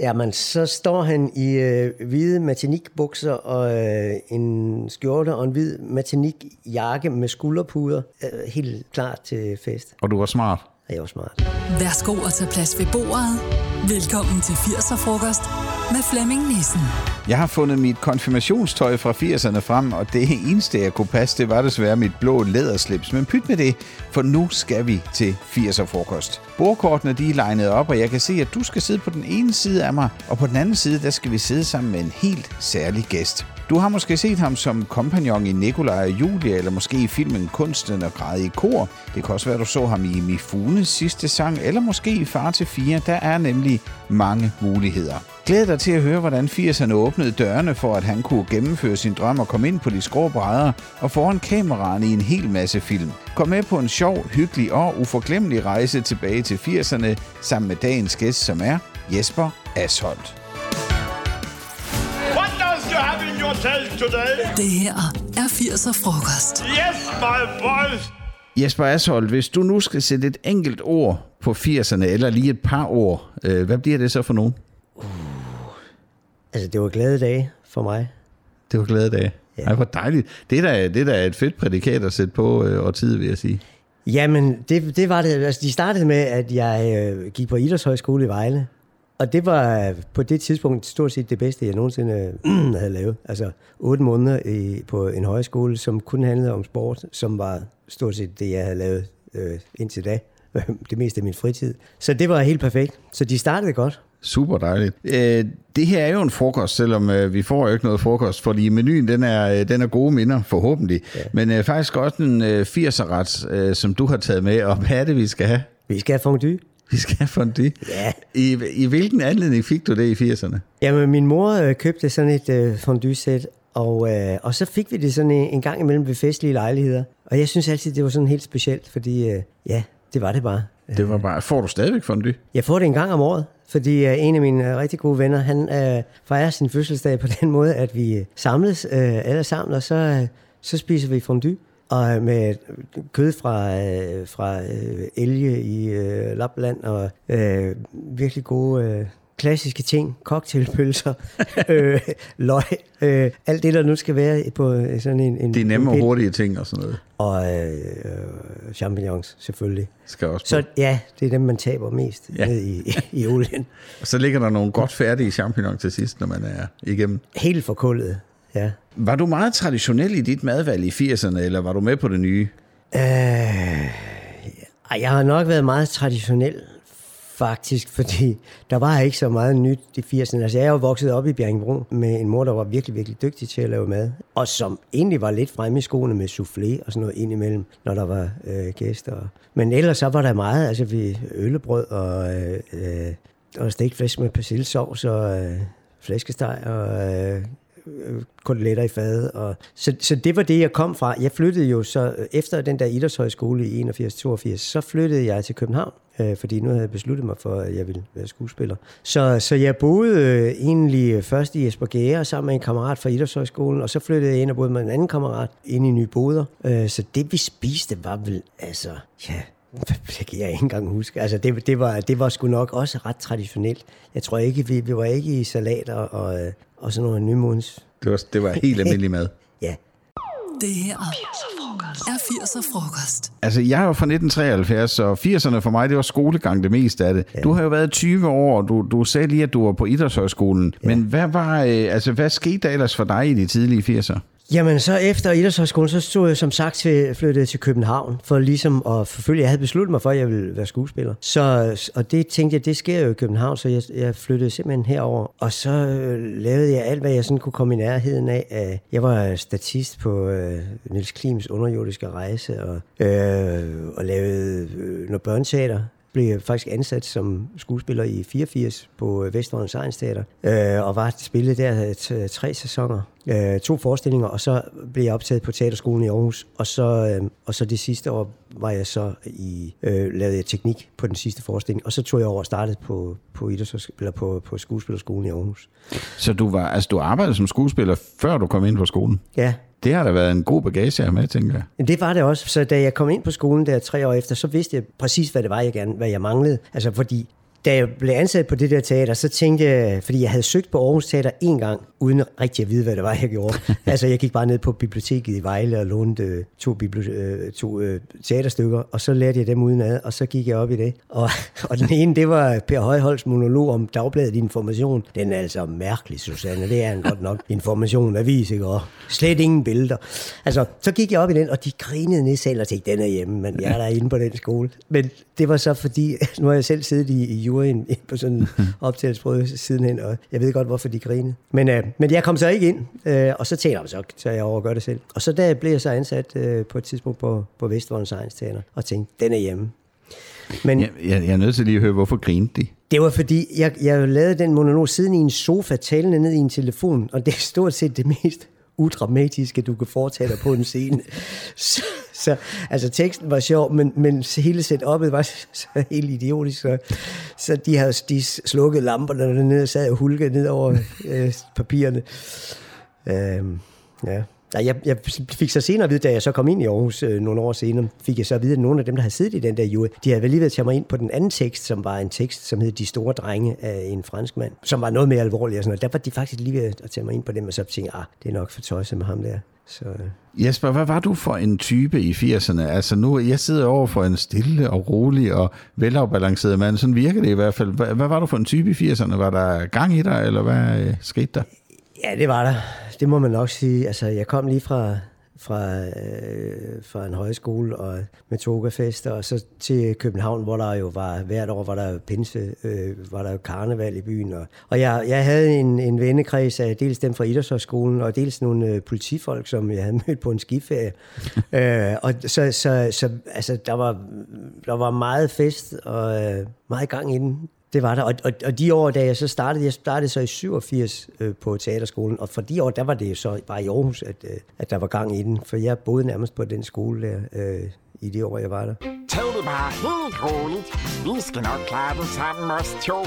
Jamen, så står han i øh, hvide matinikbukser og øh, en skjorte og en hvid matinikjakke med skulderpuder. Øh, helt klar til fest. Og du var smart. Jeg var smart. Værsgo at tage plads ved bordet. Velkommen til 80'er-frokost med Flemming Nissen. Jeg har fundet mit konfirmationstøj fra 80'erne frem, og det eneste, jeg kunne passe, det var desværre mit blå læderslips. Men pyt med det, for nu skal vi til 80'er-frokost. Bordkortene de er legnet op, og jeg kan se, at du skal sidde på den ene side af mig, og på den anden side, der skal vi sidde sammen med en helt særlig gæst. Du har måske set ham som kompagnon i Nikolaj og Julia, eller måske i filmen Kunsten og græde i kor. Det kan også være, at du så ham i Mifunes sidste sang, eller måske i Far til 4. Der er nemlig mange muligheder. Glæd dig til at høre, hvordan 80'erne åbnede dørene for, at han kunne gennemføre sin drøm og komme ind på de skrå brædder og foran kameraerne i en hel masse film. Kom med på en sjov, hyggelig og uforglemmelig rejse tilbage til 80'erne sammen med dagens gæst, som er Jesper Asholdt. Tail today? Det her er 80'er-frokost. Yes, my boys. Jesper Asholdt, hvis du nu skal sætte et enkelt ord på 80'erne, eller lige et par ord, øh, hvad bliver det så for nogen? Altså, det var glade dage for mig. Det var glade dage. Ja. Ej, hvor dejligt. Det er da, det er da et fedt prædikat at sætte på øh, over tid, vil jeg sige. Jamen, det, det var det. Altså, de startede med, at jeg øh, gik på Idrætshøjskole i Vejle. Og det var på det tidspunkt stort set det bedste, jeg nogensinde havde lavet. Altså otte måneder i, på en højskole, som kun handlede om sport, som var stort set det, jeg havde lavet øh, indtil da. Det meste af min fritid. Så det var helt perfekt. Så de startede godt. Super dejligt. Øh, det her er jo en frokost, selvom øh, vi får jo ikke noget frokost, fordi menuen den er, øh, den er gode minder, forhåbentlig. Ja. Men øh, faktisk også en øh, 80'er-ret, øh, som du har taget med, og hvad er det, vi skal have? Vi skal have fondue. Vi skal have fondue. Ja. I, I hvilken anledning fik du det i 80'erne? Jamen, min mor øh, købte sådan et øh, fondue-sæt, og, øh, og så fik vi det sådan en, en gang imellem ved festlige lejligheder. Og jeg synes altid, det var sådan helt specielt, fordi øh, ja, det var det bare. Det var bare, får du stadigvæk fondue? Jeg får det en gang om året, fordi uh, en af mine uh, rigtig gode venner, han uh, fejrer sin fødselsdag på den måde, at vi uh, samles uh, alle sammen, og så, uh, så spiser vi fondue. Og med kød fra, uh, fra uh, elge i uh, Lapland, og uh, virkelig gode... Uh, klassiske ting, cocktailpølser, øh, løg, øh, alt det, der nu skal være på sådan en... en Det er nemme og hurtige ting og sådan noget. Og øh, champignons, selvfølgelig. Skal også på. Så ja, det er dem, man taber mest Ja. ned i, i olien. Og så ligger der nogle godt færdige champignon til sidst, når man er igennem. Helt forkullet, ja. Var du meget traditionel i dit madvalg i 80'erne, eller var du med på det nye? Øh, jeg har nok været meget traditionel, faktisk, fordi der var ikke så meget nyt i 80'erne. Altså, jeg er jo vokset op i Bjerringbro med en mor, der var virkelig, virkelig dygtig til at lave mad, og som egentlig var lidt fremme i skoene med soufflé og sådan noget indimellem, når der var øh, gæster. Men ellers så var der meget, altså vi øllebrød og, øh, øh, og stegt flæsk med persillesovs og øh, flæskesteg og øh, Øh, koteletter i fadet. Og, så, så det var det, jeg kom fra. Jeg flyttede jo så, efter den der idrætshøjskole i 81-82, så flyttede jeg til København, øh, fordi nu havde jeg besluttet mig for, at jeg ville være skuespiller. Så, så jeg boede øh, egentlig først i Esbjerg sammen med en kammerat fra idrætshøjskolen, og så flyttede jeg ind og boede med en anden kammerat ind i Nyboder. Øh, så det, vi spiste, var vel, altså, ja, det kan jeg ikke engang huske. Altså, det, det, var, det var sgu nok også ret traditionelt. Jeg tror ikke, vi, vi var ikke i salater og, øh, og sådan noget nymodens. Det var, det var helt almindelig mad. Ja. Det her er 80'er-frokost. Altså, jeg er jo fra 1973, så 80'erne for mig, det var skolegang det meste af det. Ja. Du har jo været 20 år, og du, du sagde lige, at du var på Idrætshøjskolen. Ja. Men hvad, var, øh, altså, hvad skete der ellers for dig i de tidlige 80'er? Jamen, så efter idrætshøjskolen, så stod jeg som sagt til, flyttede til København, for ligesom at forfølge, jeg havde besluttet mig for, at jeg ville være skuespiller. Så, og det tænkte jeg, det sker jo i København, så jeg, jeg flyttede simpelthen herover. Og så øh, lavede jeg alt, hvad jeg sådan kunne komme i nærheden af. Jeg var statist på øh, Nils Klims underjordiske rejse, og, øh, og lavede øh, noget børneteater blev faktisk ansat som skuespiller i 84 på øh, Vestvågens Egensteater, øh, og var spillet der t- tre sæsoner, øh, to forestillinger, og så blev jeg optaget på Teaterskolen i Aarhus, og så, øh, og så det sidste år var jeg så i, øh, lavede jeg teknik på den sidste forestilling, og så tog jeg over og startede på, på, idræts- eller på, på skuespillerskolen i Aarhus. Så du, var, altså, du arbejdede som skuespiller, før du kom ind på skolen? Ja, det har da været en god bagage at med, tænker jeg. Men Det var det også. Så da jeg kom ind på skolen der tre år efter, så vidste jeg præcis, hvad det var, jeg gerne, hvad jeg manglede. Altså fordi da jeg blev ansat på det der teater, så tænkte jeg, fordi jeg havde søgt på Aarhus Teater en gang, uden rigtig at vide, hvad det var, jeg gjorde. altså, jeg gik bare ned på biblioteket i Vejle og lånte øh, to, bibli- øh, to øh, teaterstykker, og så lærte jeg dem udenad, og så gik jeg op i det. Og, og den ene, det var Per Højholds monolog om Dagbladet Information. Den er altså mærkelig, Susanne. Det er en godt nok information, avis, ikke? Og slet ingen billeder. Altså, så gik jeg op i den, og de grinede ned selv og tænkte, den er hjemme, men jeg er der inde på den skole. Men det var så fordi, nu har jeg selv siddet i, i juryen på sådan en optagelsesprøve sidenhen, og jeg ved godt, hvorfor de grinede. Men, øh, men jeg kom så ikke ind, øh, og så tænkte jeg, så tager jeg over og gør det selv. Og så der blev jeg så ansat øh, på et tidspunkt på, på Vestvogns Science Teater, og tænkte, den er hjemme. Men Jeg, jeg, jeg er nødt til lige at høre, hvorfor grinede de? det var fordi, jeg, jeg lavede den monolog siden i en sofa, talende ned i en telefon, og det er stort set det mest udramatiske, du kan foretage dig på en scene. Så, så altså teksten var sjov, men, men hele setup'et var så, så helt idiotisk, så, så de havde de slukket lamperne dernede og sad og hulkede ned over øh, papirerne. Øh, ja. Nej, jeg, jeg fik så senere at vide, da jeg så kom ind i Aarhus øh, nogle år senere, fik jeg så at vide, at nogle af dem, der havde siddet i den der jury, de havde vel lige ved at tage mig ind på den anden tekst, som var en tekst, som hed De store drenge af en fransk mand, som var noget mere alvorlig og sådan noget. Der var de faktisk lige ved at tage mig ind på dem, og så tænkte jeg, ah, det er nok for tøjse med ham der. Så, øh. Jesper, hvad var du for en type i 80'erne? Altså nu, jeg sidder over for en stille og rolig og velafbalanceret mand. Sådan virker det i hvert fald. Hvad, hvad var du for en type i 80'erne? Var der gang i dig, eller hvad øh, skete der? Ja, det var der. Det må man nok sige. Altså, jeg kom lige fra, fra, øh, fra en højskole og med togafester, og så til København, hvor der jo var hvert år var der pinse, øh, var der jo karneval i byen. Og, og jeg, jeg havde en, en vennekreds af dels dem fra Idrætshøjskolen, og dels nogle øh, politifolk, som jeg havde mødt på en skiferie. øh, og så, så, så altså, der, var, der var meget fest og øh, meget gang i den. Det var der, og, og, og de år, da jeg så startede, jeg startede så i 87 øh, på teaterskolen, og for de år, der var det så bare i Aarhus, at, øh, at der var gang i den, for jeg boede nærmest på den skole der, øh, i de år, jeg var der. Tag det bare helt roligt. Vi skal nok klare det sammen, os to.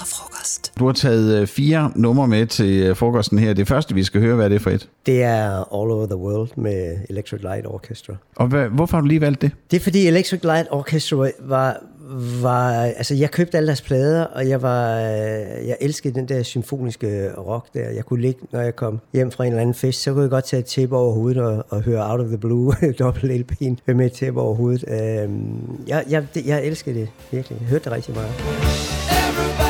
80'er frokost. Du har taget øh, fire numre med til øh, frokosten her. Det første, vi skal høre, hvad er det for et? Det er All Over the World med Electric Light Orchestra. Og hvad, hvorfor har du lige valgt det? Det er fordi Electric Light Orchestra var, var altså jeg købte alle deres plader, og jeg var, øh, jeg elskede den der symfoniske rock der. Jeg kunne ligge, når jeg kom hjem fra en eller anden fest, så kunne jeg godt tage et tæppe over hovedet og, og høre Out of the Blue, dobbelt LP'en med et tæppe over hovedet. Øhm, jeg, jeg, det, jeg elskede det virkelig. Jeg hørte det rigtig meget. Everybody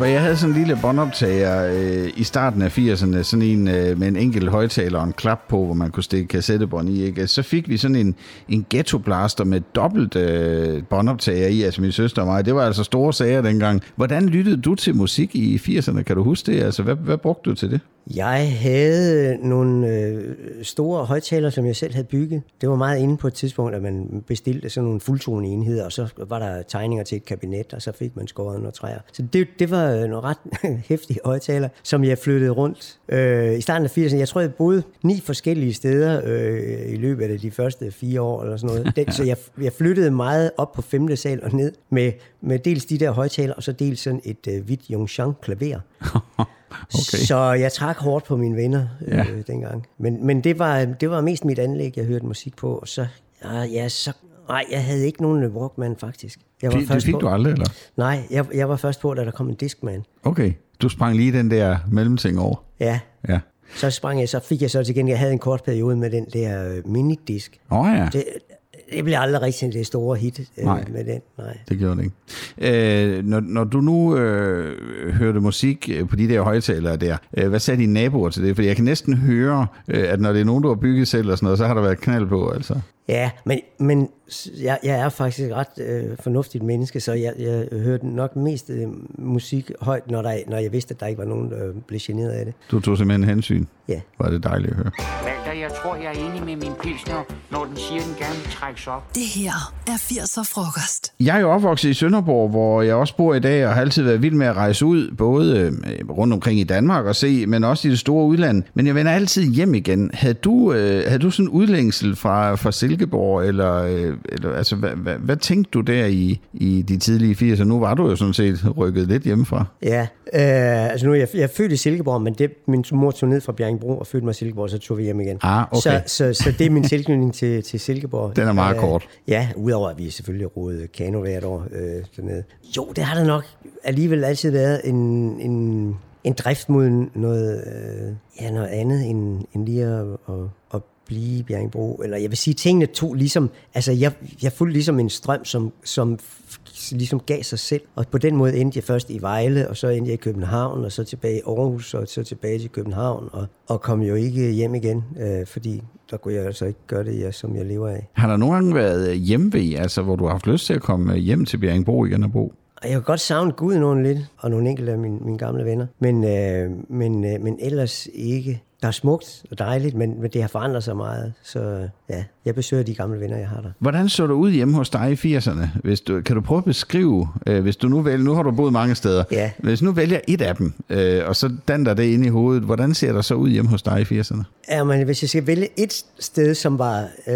Jesper, jeg havde sådan en lille båndoptager øh, i starten af 80'erne, sådan en øh, med en enkelt højtaler og en klap på, hvor man kunne stikke kassettebånd i. Ikke? Så fik vi sådan en, en ghetto blaster med dobbelt øh, båndoptager i, altså min søster og mig. Det var altså store sager dengang. Hvordan lyttede du til musik i 80'erne? Kan du huske det? Altså, hvad, hvad brugte du til det? Jeg havde nogle øh, store højtalere, som jeg selv havde bygget. Det var meget inde på et tidspunkt, at man bestilte sådan nogle fuldtone enheder, og så var der tegninger til et kabinet, og så fik man skåret nogle træer. Så det, det var nogle ret hæftige højtaler, som jeg flyttede rundt. Øh, I starten af 80'erne, jeg tror, jeg boede ni forskellige steder øh, i løbet af de første fire år, eller sådan noget. Den, så jeg, jeg flyttede meget op på femte sal og ned med, med dels de der højtalere, og så dels sådan et øh, hvidt Yongchang klaver. Okay. Så jeg trak hårdt på mine venner øh, Ja. dengang. Men, men det, var, det var mest mit anlæg, jeg hørte musik på. Og så, ja, ja, så, nej, jeg havde ikke nogen Walkman faktisk. Jeg Fik, det fik på, du aldrig, eller? Nej, jeg, jeg var først på, da der kom en Discman. Okay. Du sprang lige den der mellemting over. Ja, Ja. så sprang jeg, så fik jeg så til gengæld, jeg havde en kort periode med den der øh, minidisk. Åh oh, ja. Det, det blev aldrig rigtig det store hit øh, Nej. med den. Nej. Det gjorde det ikke. Øh, når, når du nu øh, hørte musik øh, på de der højtalere der, øh, hvad sagde dine naboer til det? Fordi jeg kan næsten høre, øh, at når det er nogen, du har bygget selv og sådan noget, så har der været knald på, altså. Ja, men, men jeg, jeg er faktisk et ret øh, fornuftigt menneske, så jeg, jeg hørte nok mest øh, musik højt, når, der, når jeg vidste, at der ikke var nogen, der blev generet af det. Du tog simpelthen hensyn. Ja. Var det dejligt at høre. Walter, jeg tror, jeg er enig med min pilsner, når den siger, den gerne vil trækkes op. Det her er 80'er frokost. Jeg er jo opvokset i Sønderborg, hvor jeg også bor i dag, og har altid været vild med at rejse ud, både øh, rundt omkring i Danmark og se, men også i det store udland. Men jeg vender altid hjem igen. Havde du, øh, havde du sådan en udlængsel fra, fra Silkeborg, eller, øh, eller altså, hvad, hvad, hvad tænkte du der i, i de tidlige 80'er? Nu var du jo sådan set rykket lidt hjemmefra. Ja, øh, altså nu er jeg, jeg er født i Silkeborg, men det, min mor tog ned fra Bjerringbro og fødte mig i Silkeborg, så tog vi hjem igen. Ah, okay. så, så, så det er min tilknytning til, til Silkeborg. Den er meget Øh, kort. Ja, udover at vi selvfølgelig roede kano hvert år øh, dernede. Jo, det har der nok alligevel altid været en, en, en drift mod noget, øh, ja, noget andet end, end lige at, at, at blive i Bjerringbro. Eller jeg vil sige, tingene tog ligesom, altså jeg, jeg fulgte ligesom en strøm, som, som ligesom gav sig selv. Og på den måde endte jeg først i Vejle, og så endte jeg i København, og så tilbage i Aarhus, og så tilbage til København, og, og kom jo ikke hjem igen, øh, fordi der kunne jeg altså ikke gøre det, jeg, som jeg lever af. Har der nogle gange været hjemvej, altså hvor du har haft lyst til at komme hjem til Bjerringbro igen og bo? Jeg kan godt savne Gud nogen lidt, og nogle enkelte af mine, mine gamle venner. Men, øh, men, øh, men ellers ikke. Der er smukt og dejligt, men, men det har forandret sig meget. Så ja, jeg besøger de gamle venner, jeg har der. Hvordan så det ud hjemme hos dig i 80'erne? Hvis du, kan du prøve at beskrive, øh, hvis du nu vælger, nu har du boet mange steder, Ja. hvis du nu vælger et af dem, øh, og så danner det ind i hovedet, hvordan ser der så ud hjemme hos dig i 80'erne? Ja, men hvis jeg skal vælge et sted, som var... Øh,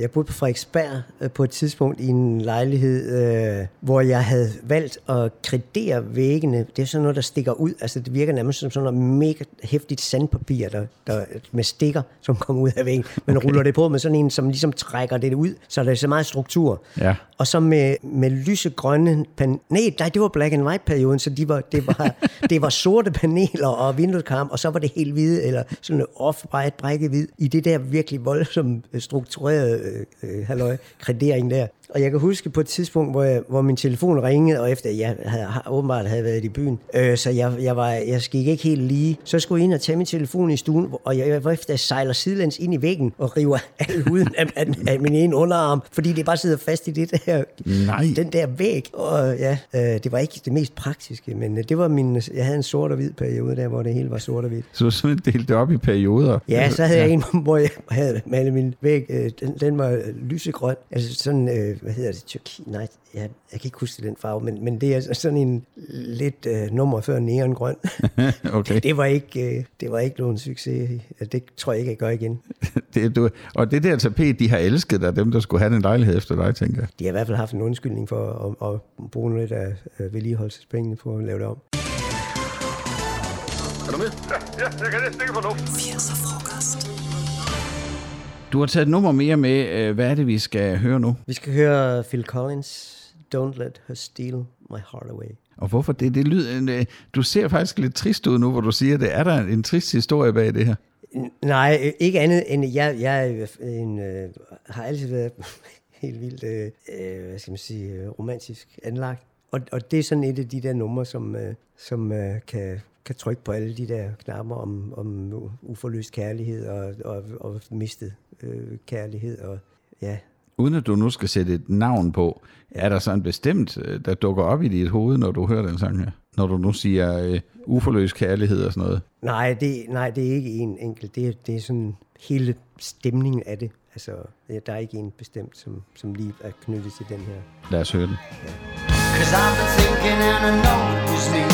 jeg boede på Frederiksberg øh, på et tidspunkt i en lejlighed, øh, hvor jeg havde valgt at kredere væggene. Det er sådan noget, der stikker ud. Altså, det virker nærmest som sådan noget mega hæftigt sandpapir, der, der, med stikker, som kommer ud af væggen. Man okay. ruller det på med sådan en, som ligesom trækker det ud, så der er så meget struktur. Ja. Og så med, med lysegrønne pan... Nej, nej, det var black and white perioden, så de var, det, var, det var sorte paneler og vindueskarm, og så var det helt hvide, eller sådan off-bright brækket hvid, i det der virkelig voldsomt øh, strukturerede øh, øh, halløj, kredering der. Og jeg kan huske på et tidspunkt, hvor, jeg, hvor min telefon ringede, og efter jeg havde, åbenbart havde været i byen, øh, så jeg, jeg, var, jeg gik ikke helt lige. Så skulle jeg ind og tage min telefon i stuen, og jeg, jeg efter, jeg sejler sidelæns ind i væggen og river al huden af, af, af min ene underarm, fordi det bare sidder fast i det der, Nej. den der væg. Og ja, øh, det var ikke det mest praktiske, men øh, det var min, jeg havde en sort og hvid periode der, hvor det hele var sort og hvidt. Så du simpelthen delt det op i perioder? Ja, så havde jeg en, hvor jeg havde malet min væg, øh, den, den var lysegrøn, altså sådan, øh, hvad hedder det, tyrki, nej, jeg, jeg kan ikke huske den farve, men, men det er sådan en lidt øh, nummer før neongrøn. okay. det var ikke, øh, det var ikke nogen succes, det tror jeg ikke, jeg gør igen. Det, du, og det der tapet, de har elsket dig, dem der skulle have den lejlighed efter dig, tænker jeg. De har i hvert fald haft en undskyldning for at, at bruge lidt af øh, vedligeholdelsespengene på at lave det om. Er du med? Ja, ja jeg kan næsten ikke få luft. 80'er frokost. Du har taget et nummer mere med. Øh, Hvad er det, vi skal høre nu? Vi skal høre Phil Collins, Don't Let Her Steal My Heart Away. Og hvorfor det? det lyder, øh, du ser faktisk lidt trist ud nu, hvor du siger det. Er der en trist historie bag det her? Nej, øh, ikke andet end, jeg, jeg en, øh, har altid været helt vildt, øh, hvad skal man sige, romantisk anlagt. Og, og det er sådan et af de der numre, som, øh, som øh, kan, kan trykke på alle de der knapper om, om uforløst kærlighed og, og, og mistet øh, kærlighed. Og, ja, Uden at du nu skal sætte et navn på, er der så en bestemt, øh, der dukker op i dit hoved, når du hører den sang her? Når du nu siger øh, uforløst kærlighed og sådan noget. Nej, det, nej, det er ikke en enkelt. Det, er- det er sådan hele stemningen af det. Altså, ja, der er ikke en bestemt, som, som lige er knyttet til den her. Lad os høre den. Cause I've been thinking and I know it was me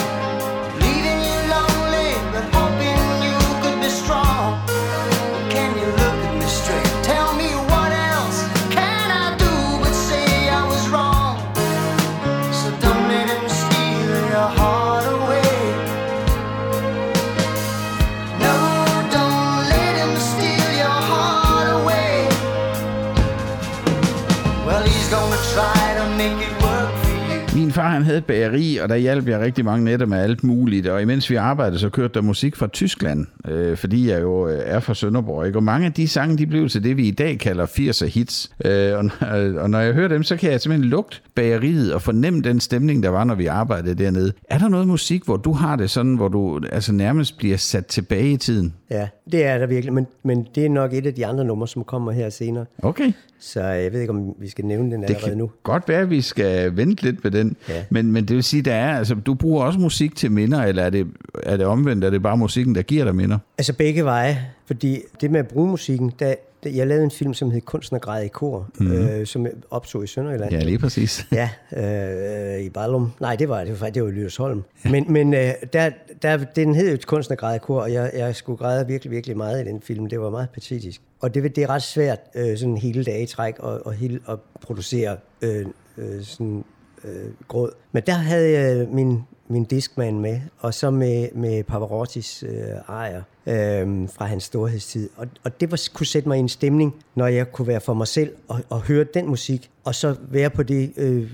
havde et bageri, og der hjalp jeg rigtig mange nætter med alt muligt. Og imens vi arbejdede, så kørte der musik fra Tyskland, øh, fordi jeg jo øh, er fra Sønderborg. Ikke? Og mange af de sange, de blev til det, vi i dag kalder 80'er hits. Øh, og, og når jeg hører dem, så kan jeg simpelthen lugte bageriet og fornemme den stemning, der var, når vi arbejdede dernede. Er der noget musik, hvor du har det sådan, hvor du altså nærmest bliver sat tilbage i tiden? Ja, det er der virkelig, men, men det er nok et af de andre numre, som kommer her senere. Okay. Så jeg ved ikke, om vi skal nævne den Det allerede kan nu. godt være, at vi skal vente lidt med den. Ja. Men, men det vil sige, der er, altså, du bruger også musik til minder, eller er det, er det omvendt? Er det bare musikken, der giver dig minder? Altså begge veje, fordi det med at bruge musikken, der, jeg lavede en film, som hed Kunstnergrad i kor, mm. øh, som optog i Sønderjylland. Ja, lige præcis. Ja, øh, i Ballum. Nej, det var det var faktisk det var i Lyrsholm. Men, men øh, der, der, den hed jo et kunstnergræde kor, og jeg, jeg skulle græde virkelig, virkelig meget i den film. Det var meget patetisk. Og det, det er ret svært øh, sådan hele dage i træk at, at, hele, at producere øh, øh, sådan øh, gråd. Men der havde jeg min, min diskmand med, og så med, med Pavarottis øh, ejer øh, fra hans storhedstid. Og, og det var, kunne sætte mig i en stemning, når jeg kunne være for mig selv og, og høre den musik, og så være på det, øh,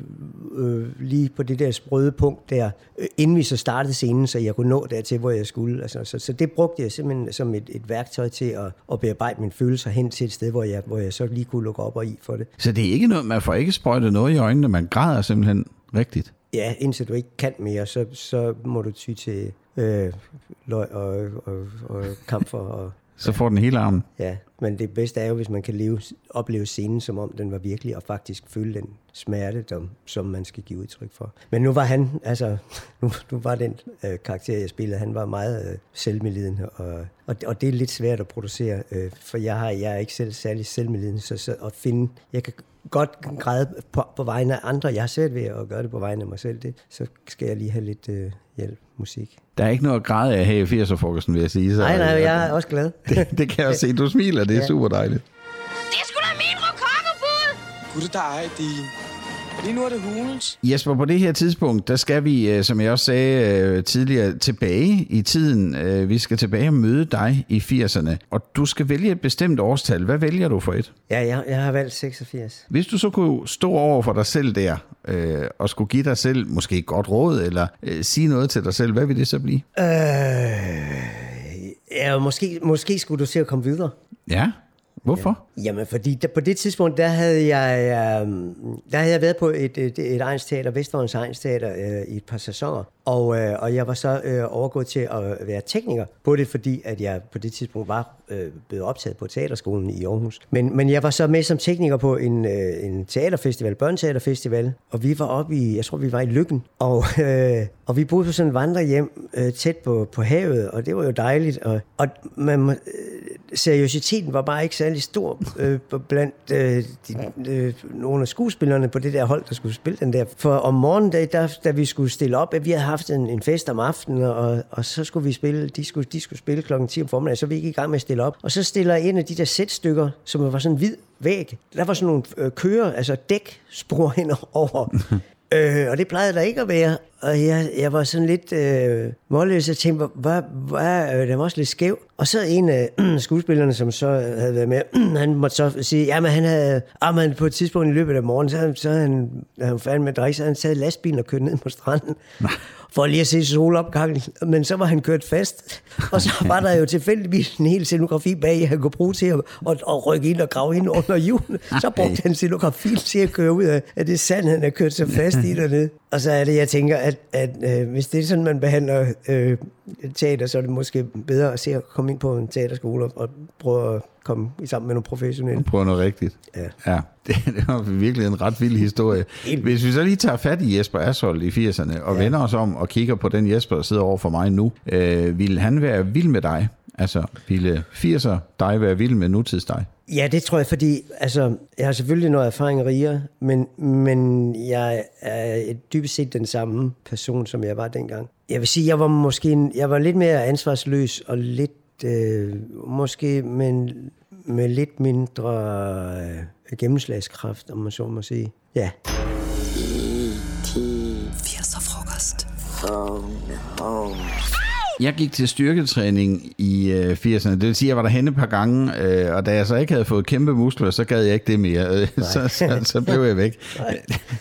øh, lige på det der sprøde punkt der, øh, inden vi så startede scenen, så jeg kunne nå dertil, hvor jeg skulle. Altså, så, så det brugte jeg simpelthen som et, et værktøj til at, at bearbejde mine følelser hen til et sted, hvor jeg, hvor jeg så lige kunne lukke op og i for det. Så det er ikke noget, man får ikke sprøjtet noget i øjnene, man græder simpelthen rigtigt. Ja, indtil du ikke kan mere, så, så må du ty til øh, løg og, og, og kamfer. Og, Så får den hele armen. ja. Men det bedste er jo, hvis man kan leve, opleve scenen, som om den var virkelig, og faktisk føle den smerte, som, som man skal give udtryk for. Men nu var han, altså, nu, nu var den øh, karakter, jeg spillede, han var meget øh, selvmedlidende, og, og, og det er lidt svært at producere, øh, for jeg, har, jeg er ikke selv særlig selvmedlidende, så, så at finde, jeg kan godt græde på, på vegne af andre. Jeg har svært ved at gøre det på vegne af mig selv. Det, så skal jeg lige have lidt øh, hjælp, musik. Der er ikke noget at græde af her i 80'er-frokosten, vil jeg sige. Så, Nej, nej, jeg er også glad. det, det kan jeg se. Du smiler, det er Ja. super dejligt. Det er sgu da min rokokobud! Gud, der er din. Lige nu er det hulens. Jesper, på det her tidspunkt, der skal vi, øh, som jeg også sagde øh, tidligere, tilbage i tiden. Øh, Vi skal tilbage og møde dig i 80'erne. Og du skal vælge et bestemt årstal. Hvad vælger du for et? Ja, jeg, jeg har valgt 86. Hvis du så kunne stå over for dig selv der, øh, og skulle give dig selv måske et godt råd, eller øh, sige noget til dig selv, hvad vil det så blive? Øh, ja, måske, måske skulle du se at komme videre. Ja, hvorfor? Ja. Jamen, fordi der, på det tidspunkt, der havde jeg, øh, der havde jeg været på et, et, et egensteater, Vestvågens egensteater, øh, i et par sæsoner. Og, øh, og jeg var så øh, overgået til at være tekniker på det, fordi at jeg på det tidspunkt var øh, blevet optaget på teaterskolen i Aarhus. Men, men jeg var så med som tekniker på en, øh, en teaterfestival, børneteaterfestival, og vi var oppe i, jeg tror vi var i Lykken, og, øh, og vi boede på sådan en vandrehjem øh, tæt på, på havet, og det var jo dejligt. Og, og man, må- øh, seriøsiteten var bare ikke særlig stor øh, blandt øh, de, øh, nogle af skuespillerne på det der hold, der skulle spille den der. For om morgenen, der, der, da vi skulle stille op, at vi havde haft en, en fest om aftenen, og, og så skulle vi spille, de skulle, de skulle spille klokken 10 om formiddagen, så vi gik i gang med at stille op. Og så stiller en af de der sætstykker, som var sådan hvid væg, der var sådan nogle øh, kører, altså dækspor henover. Øh, og det plejede der ikke at være. Og jeg, jeg var sådan lidt øh, målløs og tænkte, hvad, hvad, øh, den var også lidt skæv. Og så en af øh, skuespillerne, som så havde været med, han måtte så sige, jamen han havde, ah, men på et tidspunkt i løbet af morgenen, så, så han, han fandme med drik, så han taget lastbilen og kørt ned på stranden. For lige at se solopgangen. Men så var han kørt fast. Og så var der jo tilfældigvis en hel scenografi bag, han kunne bruge til at, at, at rykke ind og grave ind under julen. Så brugte han scenografien til at køre ud af, at det sand, han har kørt sig fast i dernede. Og så er det, jeg tænker, at, at øh, hvis det er sådan, man behandler øh, teater, så er det måske bedre at se at komme ind på en teaterskole og prøve at komme i sammen med nogle professionelle. Prøv noget rigtigt. Ja. ja. Det, det var virkelig en ret vild historie. Hvis vi så lige tager fat i Jesper Ashold i 80'erne, og ja. vender os om og kigger på den Jesper, der sidder over for mig nu, øh, ville han være vild med dig? Altså, ville 80'er dig være vild med nutids dig? Ja, det tror jeg, fordi altså, jeg har selvfølgelig noget erfaring rigere, men, men jeg er dybest set den samme person, som jeg var dengang. Jeg vil sige, jeg var måske en, jeg var lidt mere ansvarsløs og lidt, øh, måske med, med lidt mindre øh, gennemslagskraft, om man så må sige. Ja. 80'er frokost. Jeg gik til styrketræning i øh, 80'erne. Det vil sige, at jeg var derhen et par gange, øh, og da jeg så ikke havde fået kæmpe muskler, så gad jeg ikke det mere. Øh, så, så, så blev jeg væk.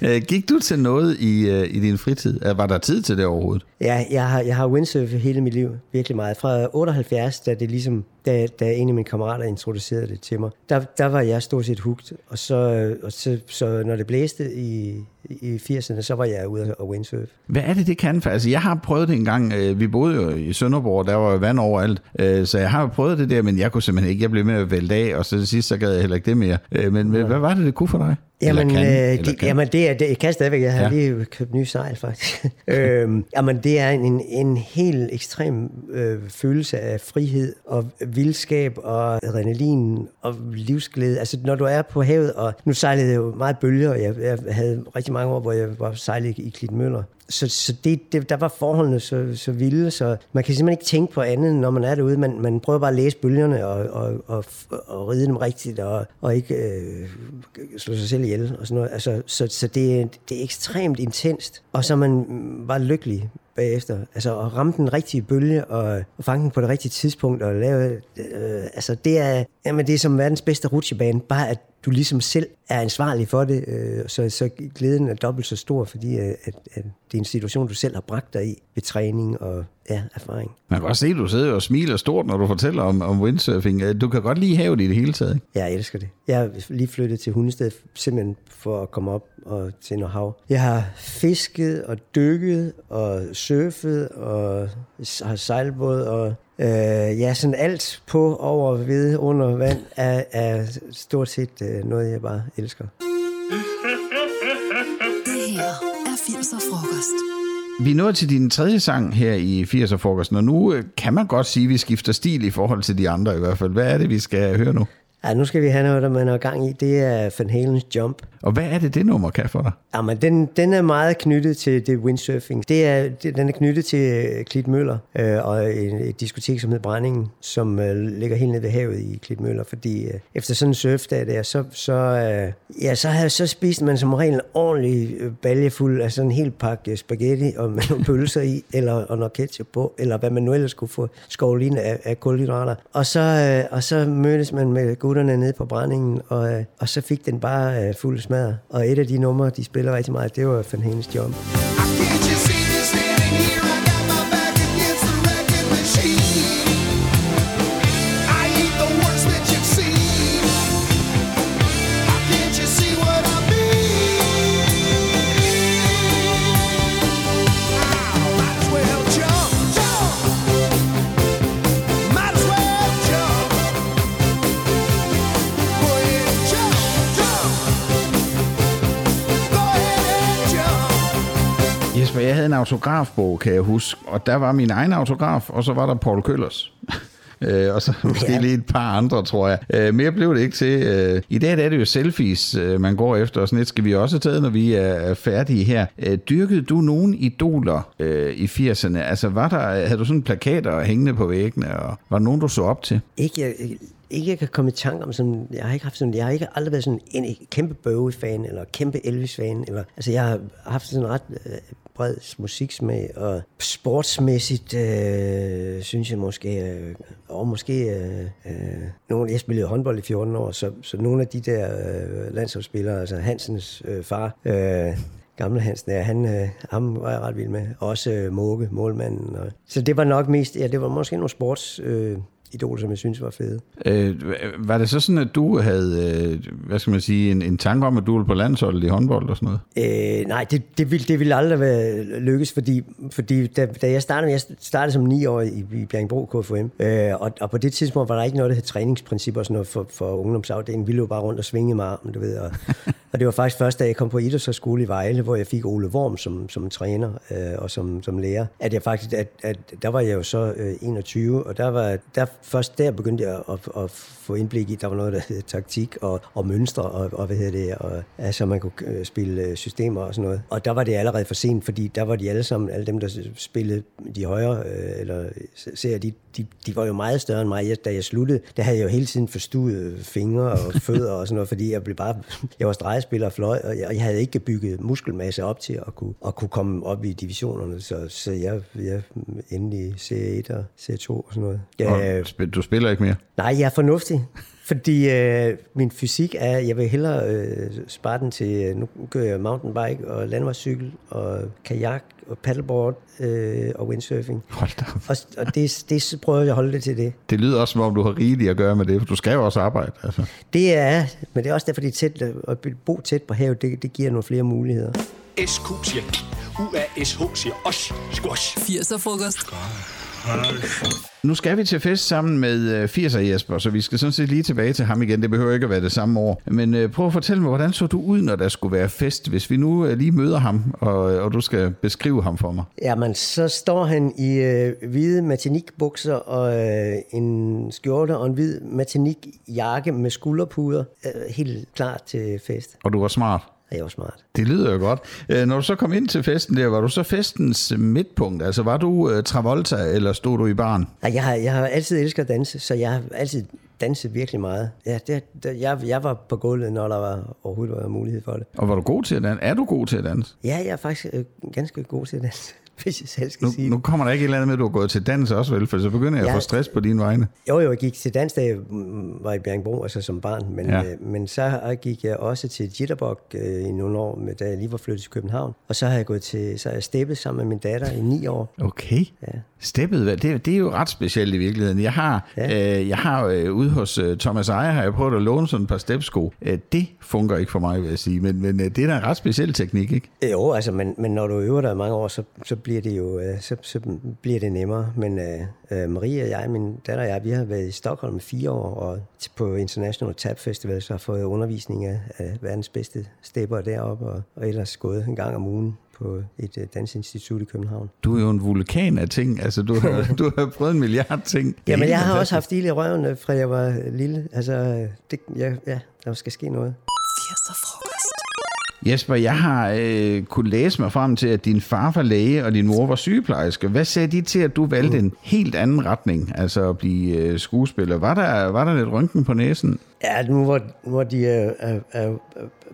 Øh, gik du til noget i, øh, i din fritid? Øh, Var der tid til det overhovedet? Ja, jeg har, jeg har windsurfet hele mit liv, virkelig meget. Fra 78, da det ligesom, da, da en af mine kammerater introducerede det til mig, der, der var jeg stort set hugt. Og så, og så, så når det blæste i, i 80'erne, så var jeg ude og windsurfe. Hvad er det, det kan? For, altså, jeg har prøvet det en gang. Øh, vi boede jo i Sønderborg, der var vand overalt. Øh, så jeg har jo prøvet det der, men jeg kunne simpelthen ikke. Jeg blev med at vælte af, og så til sidst, så gad jeg heller ikke det mere. Øh, men ja. hvad var det, det kunne for dig? Jamen, Eller kan, øh, eller de, kan. jamen det er, det, jeg kan stadigvæk, jeg har Ja. ja. lige købt nye sejl faktisk. øhm, jamen det er en, en helt ekstrem øh, følelse af frihed og vildskab og adrenalin og livsglæde. Altså når du er på havet, og nu sejlede jeg jo meget bølger, og jeg, jeg havde rigtig mange år, hvor jeg var sejlet i Klitmøller. Så, så det, det, der var forholdene så, så vilde, så man kan simpelthen ikke tænke på andet, når man er derude. Man, man prøver bare at læse bølgerne og, og, og, og ride dem rigtigt, og, og ikke øh, slå sig selv ihjel og sådan noget. Altså, så så det, det er ekstremt intenst, og så er man var bare lykkelig bagefter. Altså at ramme den rigtige bølge og, og fange den på det rigtige tidspunkt og lave... Øh, altså det er, jamen det er som verdens bedste rutsjebane, bare at du ligesom selv er ansvarlig for det, øh, så, så glæden er dobbelt så stor, fordi øh, at, at det er en situation, du selv har bragt dig i ved træning og ja, erfaring. Man kan godt se, at du sidder og smiler stort, når du fortæller om, om windsurfing. Øh, Du kan godt lide havet i det hele taget. Ikke? Jeg elsker det. Jeg har lige flyttet til Hundested, simpelthen for at komme op og til noget hav. Jeg har fisket og dykket og surfet og har sejlbåd og øh, ja, sådan alt på, over, ved, under vand er, er stort set øh, noget, jeg bare elsker. Det her er 80'er frokost. Vi er nået til din tredje sang her i 80'er frokosten, og nu øh, kan man godt sige, at vi skifter stil i forhold til de andre i hvert fald. Hvad er det, vi skal høre nu? Ja, nu skal vi have noget, der man har gang i. Det er Van Halens Jump. Og hvad er det, det nummer kan for dig? Jamen, den, den er meget knyttet til det windsurfing. Det er, det, den er knyttet til øh, Klitmøller øh, og et, et diskotek, som hedder Brændingen, som øh, ligger helt nede ved havet i Klitmøller. Fordi øh, efter sådan en surfdag der, så, så, øh, ja, så, havde, så spiste man som regel en ordentlig øh, balje fuld af sådan en hel pakke spaghetti og med nogle pølser i, eller og noget ketchup på, eller hvad man nu ellers kunne få skovlet ind af, af kulhydrater. Og så, øh, og så mødtes man med gutterne nede på Brændingen, og, øh, og så fik den bare øh, fuld smadret. Og et af de numre, de spiller rigtig meget, det var Van Halens Jump. Havde en autografbog, kan jeg huske, og der var min egen autograf, og så var der Paul Køllers. Øh, og så måske Ja. lige et par andre, tror jeg. Øh, mere blev det ikke til. Øh, I dag der er det jo selfies, øh, man går efter, og sådan et skal vi også taget, når vi er færdige her. Øh, dyrkede du nogen idoler øh, i 80'erne? Altså, var der, havde du sådan plakater hængende på væggene, og var der nogen, du så op til? Ikke, jeg, ikke jeg kan komme i tanke om sådan, jeg har ikke haft sådan, jeg har ikke aldrig været sådan en kæmpe Bowie-fan, eller kæmpe Elvis-fan, eller, altså jeg har haft sådan ret øh, bred musiksmag, og sportsmæssigt, øh, synes jeg måske, øh, og måske, øh, øh, nogle, jeg spillede håndbold i 14 år, så, så nogle af de der øh, landsholdsspillere, altså Hansens øh, far, øh, gamle Hansen, ja, han, øh, ham var jeg ret vild med. Også øh, Måke, målmanden. Og, så det var nok mest, ja, det var måske nogle sports... Øh, idoler, som jeg synes var fede. Øh, var det så sådan, at du havde, øh, hvad skal man sige, en, en tanke om, at du ville på landsholdet i håndbold og sådan noget? Øh, nej, det, det, ville, det ville aldrig være lykkes, fordi, fordi da, da jeg startede, jeg startede som 9 år i, i Bjergbro KFM, øh, og, og på det tidspunkt var der ikke noget, der hed træningsprincipper og sådan noget for, for ungdomsafdelingen. Vi løb bare rundt og svingede armen, du ved. Og, og det var faktisk først, da jeg kom på idrætshøjskole i Vejle, hvor jeg fik Ole Worm som, som træner øh, og som, som lærer, at jeg faktisk, at, at der var jeg jo så øh, 21, og der var, der, først der begyndte jeg at, at, at få indblik i, der var noget, der hed taktik og, og mønstre, og, og hvad hedder det, og, altså man kunne øh, spille øh, systemer og sådan noget. Og der var det allerede for sent, fordi der var de alle sammen, alle dem, der spillede de højere, øh, eller ser de, de, de var jo meget større end mig. Jeg, da jeg sluttede, der havde jeg jo hele tiden forstuet fingre og fødder og sådan noget, fordi jeg blev bare, jeg var brætspil og fløj, og jeg, jeg havde ikke bygget muskelmasse op til at kunne, at kunne komme op i divisionerne, så, så jeg, jeg endelig C1 og C2 og sådan noget. Jeg, Og du spiller ikke mere? Nej, jeg er fornuftig. Fordi øh, min fysik er, jeg vil hellere øh, spare den til, øh, nu kører jeg mountainbike og landvejscykel og kajak og paddleboard øh, og windsurfing. Hold da op. Og, og det, det prøver jeg at holde det til det. Det lyder også, som om du har rigeligt at gøre med det, for du skal jo også arbejde. Altså. Det er, men det er også derfor, det er tæt, at bo tæt på havet, det, det giver nogle flere muligheder. SQ siger UASH siger os. Squash. 80'er frokost. Nu skal vi til fest sammen med øh, 80'er Jesper, så vi skal sådan set lige tilbage til ham igen. Det behøver ikke at være det samme år. Men øh, prøv at fortælle mig, hvordan så du ud, når der skulle være fest? Hvis vi nu øh, lige møder ham, og, og du skal beskrive ham for mig. Jamen, så står han i øh, hvide matanikbukser og øh, en skjorte og en hvid matanikjakke med skulderpuder. Øh, helt klar til fest. Og du var smart. Jeg var smart. Det lyder jo godt. Øh, Når du så kom ind til festen der, var du så festens midtpunkt? Altså var du uh, Travolta, eller stod du i baren? Nej, jeg har, jeg har altid elsket at danse, så jeg har altid danset virkelig meget. Ja, det, det, jeg, jeg var på gulvet, når der var, overhovedet var mulighed for det. Og var du god til at danse? Er du god til at danse? Ja, jeg er faktisk øh, ganske god til at danse, hvis jeg selv skal Nu, sige nu kommer der ikke et eller andet med, at du har gået til dans også, vel? For så begynder jeg at Ja. få stress på dine vegne. Jo, jo, jeg gik til dans, da jeg mm, var i Bjergbro, altså som barn, men, Ja. øh, men så gik jeg også til Jitterbug øh, i nogle år, med, da jeg lige var flyttet til København. Og så har jeg gået til, så har jeg steppet sammen med min datter i ni år. Okay. Ja. Steppet, det, det er jo ret specielt i virkeligheden. Jeg har, ja. Øh, jeg har øh, ude hos øh, Thomas Ejer, har jeg prøvet at låne sådan et par stepsko. Øh, det fungerer ikke for mig, vil jeg sige. Men, men øh, det er da en ret speciel teknik, ikke? Jo, altså, men, men når du øver dig mange år, så, så bliver det jo øh, så, så bliver det nemmere. Men øh, øh, Marie og jeg, min datter og jeg, vi har været i Stockholm i fire år, og på International Tap Festival, så har fået undervisning af, af verdens bedste stepper deroppe, og, og ellers gået en gang om ugen på et øh, dansinstitut i København. Du er jo en vulkan af ting. Altså, du har, du har prøvet en milliard ting. Jamen, helt jeg har også haft ild i røven, øh, fra jeg var lille. Altså, det, ja, ja, der skal ske noget. 80'er frokost. Jesper, jeg har øh, kunne læse mig frem til, at din far var læge, og din mor var sygeplejerske. Hvad sagde de til, at du valgte en helt anden retning, altså at blive øh, skuespiller? Var der, var der lidt rynken på næsen? Ja, nu hvor, nu hvor de er, er, er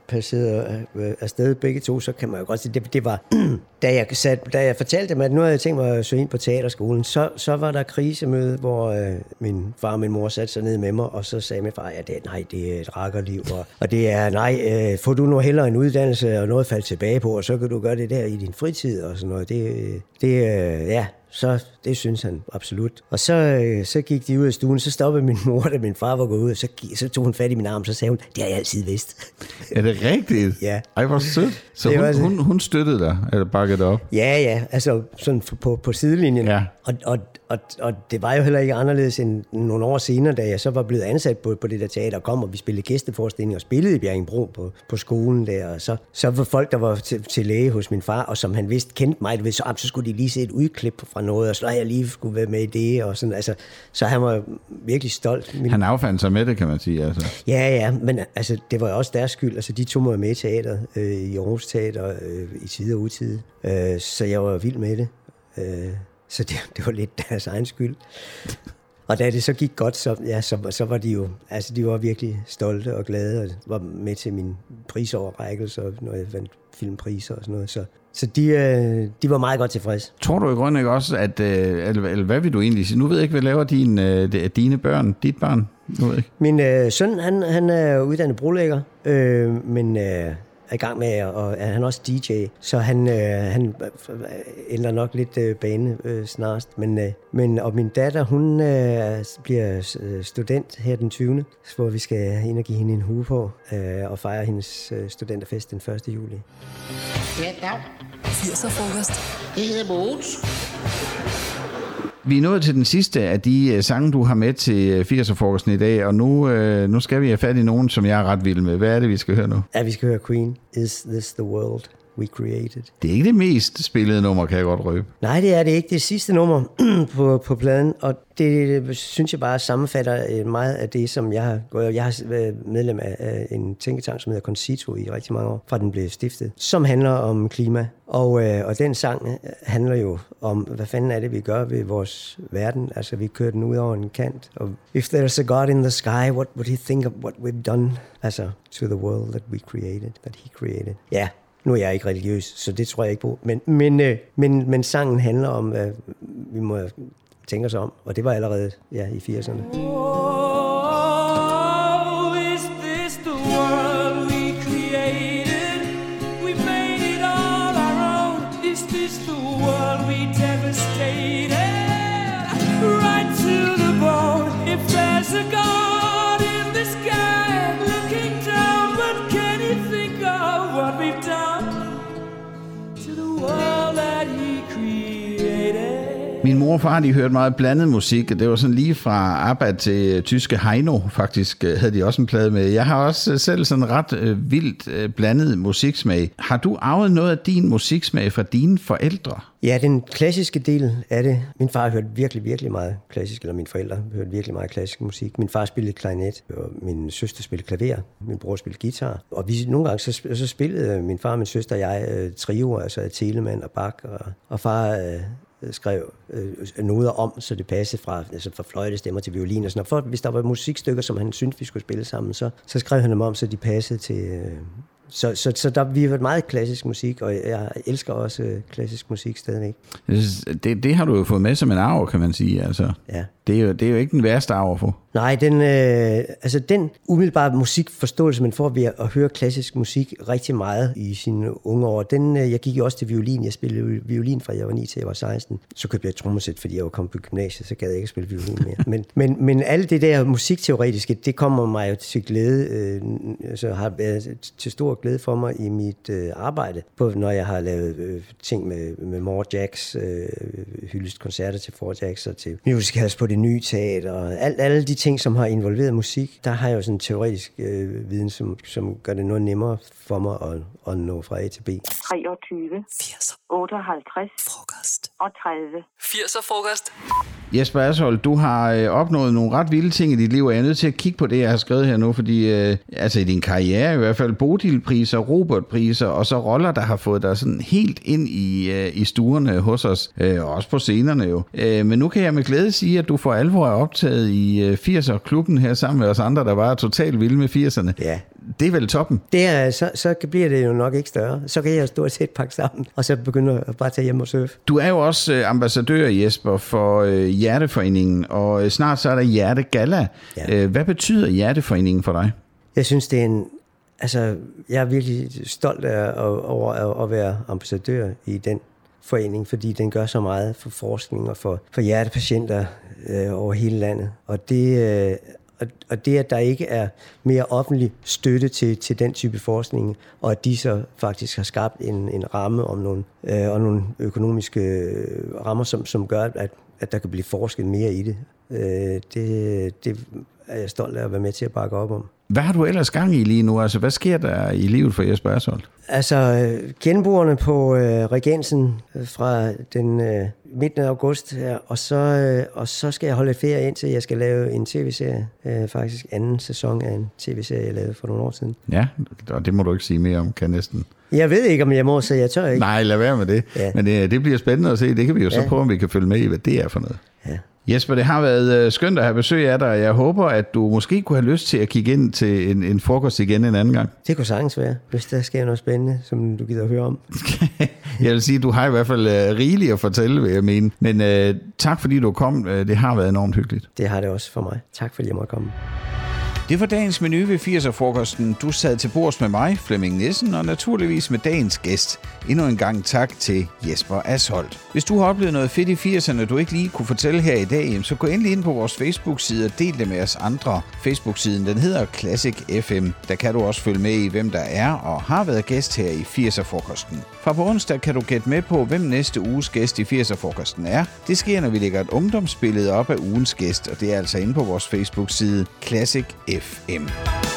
passeret øh, afsted begge to, så kan man jo godt sige, det, det var, da jeg, sat, da jeg fortalte dem, at nu havde jeg tænkt mig at søge ind på teaterskolen, så, så var der krisemøde, hvor øh, min far og min mor satte sig ned med mig, og så sagde min far, ja, det, nej, det er et rakkerliv, og, og det er, nej, øh, får du nu hellere en uddannelse og noget at falde tilbage på, og så kan du gøre det der i din fritid og sådan noget. Det, det øh, ja, så det synes han absolut. Og så, øh, så gik de ud af stuen, så stoppede min mor, da min far var gået ud, og så, så tog hun fat i min arm, så sagde hun, det har jeg altid vidst. Er det rigtigt? Ja. Ej, hvor sødt. Så hun, var det. hun, hun støttede dig, eller bakkede dig op? Ja, ja, altså sådan på, på sidelinjen. Ja. Og, og, og, og det var jo heller ikke anderledes end nogle år senere, da jeg så var blevet ansat på, på det der teater, kom og vi spillede gæsteforestilling og spillede i Bjerringbro på, på skolen der. Og så, så var folk, der var til, til læge hos min far, og som han vidste kendte mig, ved, så, ah, så skulle de lige se et udklip fra noget, og så jeg lige skulle være med i det. Og sådan, altså, så han var virkelig stolt. Min, Han affandt sig med det, kan man sige. Altså. Ja, ja, men altså, det var jo også deres skyld. Altså, de tog mig med i teateret, øh, i Aarhus Teater, øh, i tide og utide. Øh, så jeg var vild med det. Øh, så det, det var lidt deres egen skyld. Og da det så gik godt, så, ja, så, så var de jo, altså de var virkelig stolte og glade, og var med til min prisoverrækkelse, og når jeg vandt filmpriser og sådan noget. Så, så de, øh, de var meget godt tilfredse. Tror du i grunden ikke også, at, øh, eller, eller hvad vil du egentlig sige? Nu ved jeg ikke, hvad laver din, øh, dine børn, dit barn? Nu ved jeg ikke. Min øh, søn, han, han er uddannet brolægger, øh, men øh, er i gang med, og er han er også DJ, så han, øh, han øh, ændrer nok lidt øh, bane øh, snarest. Men, øh, men, og min datter, hun øh, bliver øh, student her den 20., hvor vi skal ind og give hende en hue på øh, og fejre hendes øh, studenterfest den 1. juli. Ja, dag. 80'er frokost. Det hedder Mogens. Vi er nået til den sidste af de øh, sange, du har med til øh, 80'er-frokosten i dag, og nu, øh, nu skal vi have fat i nogen, som jeg er ret vild med. Hvad er det, vi skal høre nu? Ja, vi skal høre Queen, Is This The World? We Created. Det er ikke det mest spillede nummer, kan jeg godt røbe. Nej, det er det ikke. Det sidste nummer på, på pladen, og det synes jeg bare sammenfatter øh, meget af det, som jeg har gået. Jeg har været medlem af, en tænketank, som hedder Concito i rigtig mange år, fra den blev stiftet, som handler om klima. Og, øh, og den sang øh, handler jo om, hvad fanden er det, vi gør ved vores verden? Altså, vi kører den ud over en kant. Og if there's a God in the sky, what would he think of what we've done? Altså, to the world that we created, that he created. Ja, nu er jeg ikke religiøs, så det tror jeg ikke på. Men, men, øh, men, men sangen handler om, hvad vi må tænke os om. Og det var allerede ja, i 80'erne. Oh, is this the world we created? We made it all our own. Is this the world we devastated? Right to the bone. If there's a God Min mor og far, de hørte meget blandet musik, og det var sådan lige fra ABBA til øh, tyske Heino, faktisk øh, havde de også en plade med. Jeg har også øh, selv sådan ret øh, vildt øh, blandet musiksmag. Har du arvet noget af din musiksmag fra dine forældre? Ja, den klassiske del af det. Min far hørte virkelig, virkelig meget klassisk, eller mine forældre hørte virkelig meget klassisk musik. Min far spillede klarinet, og min søster spillede klaver, min bror spillede guitar. Og vi, nogle gange så, så spillede min far, min søster og jeg øh, trioer, altså Telemann og Bach, og, og far øh, skrev øh, noder om, så det passede fra, altså fra fløjtestemmer til violin og sådan noget. For hvis der var musikstykker, som han syntes, vi skulle spille sammen, så, så skrev han dem om, så de passede til... Øh, så, så, så der, vi har været meget klassisk musik, og jeg elsker også øh, klassisk musik stadigvæk. Det, det har du jo fået med som en arv, kan man sige. Altså, Ja det, er jo, det er jo ikke den værste arv at få. Nej, den, øh, altså den umiddelbare musikforståelse, man får ved at høre klassisk musik rigtig meget i sine unge år, den, øh, jeg gik jo også til violin. Jeg spillede violin fra jeg var 9 til jeg var 16. Så købte jeg et trommesæt, fordi jeg var kommet på gymnasiet, så gad jeg ikke spille violin mere. men, men, men alt det der musikteoretiske, det kommer mig jo til glæde, øh, altså har været til stor glæde for mig i mit øh, arbejde, på, når jeg har lavet øh, ting med, med More Jacks, øh, hyldest koncerter til Four Jacks og til musicals på det nye teater, og alt, alle de ting, som har involveret musik, der har jeg jo sådan en teoretisk øh, viden, som, som gør det noget nemmere for mig at, at nå fra A til B. 23, 80'er 58 frokost. og 30. 80'er frokost. Jesper Ashold, du har øh, opnået nogle ret vilde ting i dit liv, og jeg er nødt til at kigge på det, jeg har skrevet her nu, fordi øh, altså i din karriere i hvert fald, Bodilpriser, Robertpriser, og så roller, der har fået dig sådan helt ind i, øh, i stuerne hos os, øh, og også på scenerne jo. Øh, men nu kan jeg med glæde sige, at du for alvor er optaget i øh, 80'er-klubben her sammen med os andre, der var totalt vilde med 80'erne. Ja. Det er vel toppen? Det er, så, så bliver det jo nok ikke større. Så kan jeg stort set pakke sammen, og så begynde at bare tage hjem og surfe. Du er jo også øh, ambassadør, Jesper, for øh, Hjerteforeningen, og øh, snart så er der Hjertegala. Ja. Øh, hvad betyder Hjerteforeningen for dig? Jeg synes, det er en... Altså, jeg er virkelig stolt af, over at være ambassadør i den forening, fordi den gør så meget for forskning og for, for hjertepatienter øh, over hele landet. Og det, øh, og, og det, at der ikke er mere offentlig støtte til, til den type forskning, og at de så faktisk har skabt en, en ramme om nogle, øh, og nogle økonomiske øh, rammer, som, som gør, at, at der kan blive forsket mere i det, øh, det, det er jeg stolt af at være med til at bakke op om. Hvad har du ellers gang i lige nu? Altså, hvad sker der i livet for Jesper Ashold? Altså, øh, genboerne på øh, Regensen øh, fra den øh, midten af august her, og så, øh, og så skal jeg holde et ferie indtil jeg skal lave en tv-serie. Øh, faktisk anden sæson af en tv-serie, jeg lavede for nogle år siden. Ja, og det må du ikke sige mere om, kan næsten. Jeg ved ikke, om jeg må, så jeg tør ikke. Nej, lad være med det. Ja. Men det, det bliver spændende at se. Det kan vi jo så Ja. prøve, om vi kan følge med i, hvad det er for noget. Ja. Jesper, det har været øh, skønt at have besøg af dig. Jeg håber, at du måske kunne have lyst til at kigge ind til en, en frokost igen en anden gang. Det kunne sagtens være, hvis der sker noget spændende, som du gider at høre om. Jeg vil sige, du har i hvert fald øh, rigeligt at fortælle, vil jeg mene. Men øh, tak fordi du kom. Det har været enormt hyggeligt. Det har det også for mig. Tak fordi jeg måtte komme. Det var dagens menu ved 80'er-frokosten. Du sad til bords med mig, Flemming Nissen, og naturligvis med dagens gæst. Endnu en gang tak til Jesper Asholdt. Hvis du har oplevet noget fedt i 80'erne, du ikke lige kunne fortælle her i dag, så gå endelig ind på vores Facebook-side og del det med os andre. Facebook-siden den hedder Classic FM. Der kan du også følge med i, hvem der er og har været gæst her i 80'er-frokosten. Fra på onsdag kan du gætte med på, hvem næste uges gæst i 80'er-frokosten er. Det sker, når vi lægger et ungdomsbillede op af ugens gæst, og det er altså inde på vores Facebook-side Classic FM.